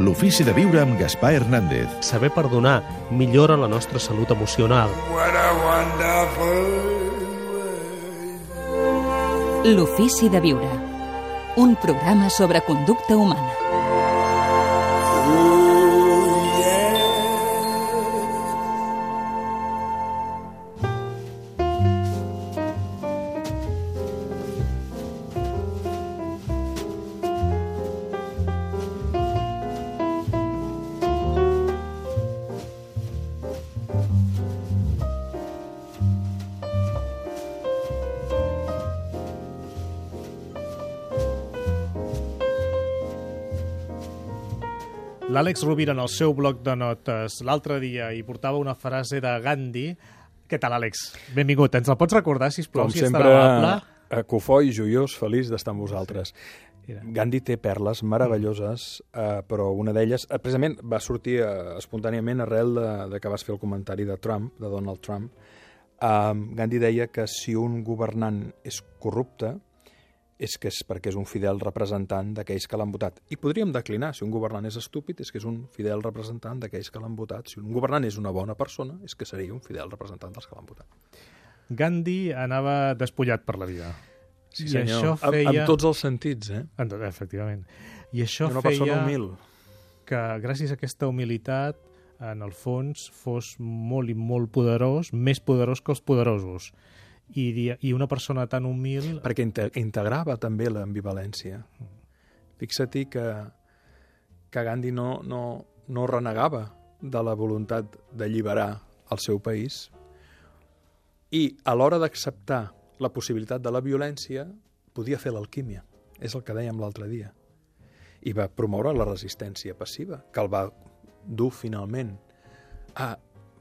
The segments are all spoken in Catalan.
L'ofici de viure amb Gaspar Hernández. Saber perdonar millora la nostra salut emocional. L'ofici de viure. Un programa sobre conducta humana. L'Àlex Rovira, en el seu bloc de notes, l'altre dia hi portava una frase de Gandhi. Què tal, Àlex? Benvingut. Ens la pots recordar, si plau, Com si ets tan sempre, amable? a cofoi, joiós, feliç d'estar amb vosaltres. Mira. Gandhi té perles meravelloses, eh, però una d'elles, eh, precisament, va sortir eh, espontàniament arrel de, de que vas fer el comentari de Trump, de Donald Trump. Eh, Gandhi deia que si un governant és corrupte, és que és perquè és un fidel representant d'aquells que l'han votat. I podríem declinar, si un governant és estúpid, és que és un fidel representant d'aquells que l'han votat. Si un governant és una bona persona, és que seria un fidel representant dels que l'han votat. Gandhi anava despullat per la vida. Sí, I senyor. això feia... Amb, tots els sentits, eh? En efectivament. I això una feia persona humil. que gràcies a aquesta humilitat, en el fons, fos molt i molt poderós, més poderós que els poderosos. I, i una persona tan humil... Perquè inte- integrava també l'ambivalència. Fixa-t'hi que, que Gandhi no, no, no renegava de la voluntat d'alliberar el seu país i a l'hora d'acceptar la possibilitat de la violència podia fer l'alquímia. És el que dèiem l'altre dia. I va promoure la resistència passiva, que el va dur finalment a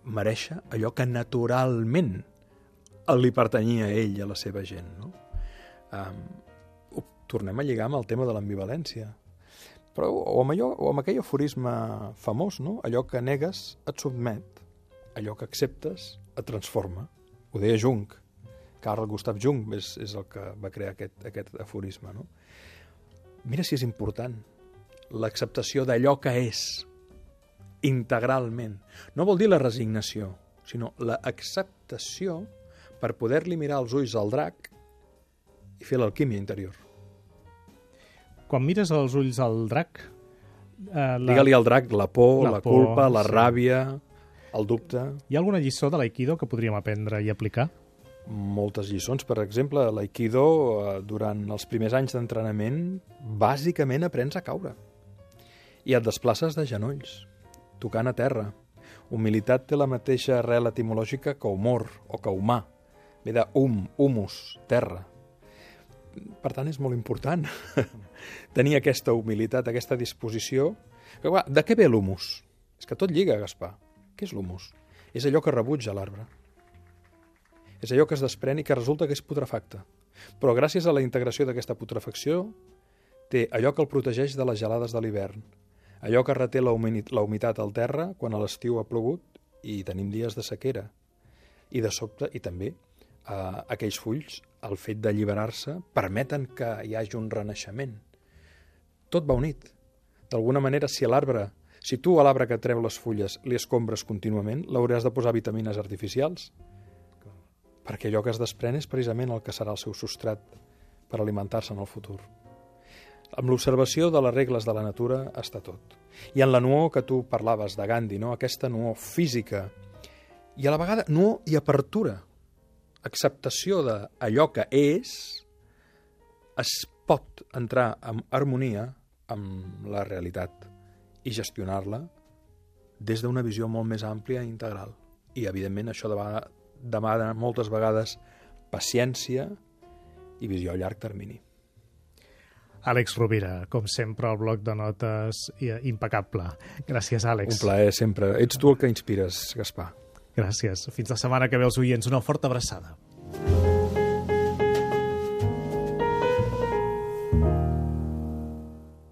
mereixer allò que naturalment li pertanyia a ell i a la seva gent. No? Um, ho tornem a lligar amb el tema de l'ambivalència. Però o amb, allò, o amb aquell aforisme famós, no? allò que negues et sotmet, allò que acceptes et transforma. Ho deia Jung, Carl Gustav Jung és, és el que va crear aquest, aquest aforisme. No? Mira si és important l'acceptació d'allò que és integralment. No vol dir la resignació, sinó l'acceptació per poder-li mirar els ulls al drac i fer l'alquímia interior. Quan mires als ulls al drac... Eh, la... Digue-li al drac la por, La la, por, culpa, la sí. ràbia, el dubte... Hi ha alguna lliçó de l'aikido que podríem aprendre i aplicar? Moltes lliçons. Per exemple, l'aikido, eh, durant els primers anys d'entrenament, bàsicament aprens a caure. I et desplaces de genolls, tocant a terra. Humilitat té la mateixa arrel etimològica que humor o que humà. Ve de hum, humus, terra. Per tant, és molt important tenir aquesta humilitat, aquesta disposició. Que, clar, de què ve l'humus? És que tot lliga, Gaspar. Què és l'humus? És allò que rebutja l'arbre. És allò que es desprèn i que resulta que és putrefacte. Però gràcies a la integració d'aquesta putrefacció té allò que el protegeix de les gelades de l'hivern, allò que reté la, la humitat al terra quan a l'estiu ha plogut i tenim dies de sequera. I de sobte, i també, eh, aquells fulls, el fet d'alliberar-se, permeten que hi hagi un renaixement. Tot va unit. D'alguna manera, si l'arbre, si tu a l'arbre que treu les fulles li escombres contínuament, l'hauràs de posar vitamines artificials, perquè allò que es desprèn és precisament el que serà el seu substrat per alimentar-se en el futur. Amb l'observació de les regles de la natura està tot. I en la nuor que tu parlaves de Gandhi, no? aquesta nuor física, i a la vegada nuor i apertura, acceptació d'allò que és, es pot entrar en harmonia amb la realitat i gestionar-la des d'una visió molt més àmplia i integral. I, evidentment, això demana, demana moltes vegades paciència i visió a llarg termini. Àlex Rovira, com sempre, el bloc de notes impecable. Gràcies, Àlex. Un plaer sempre. Ets tu el que inspires, Gaspar. Gràcies. Fins la setmana que ve els oients. Una forta abraçada.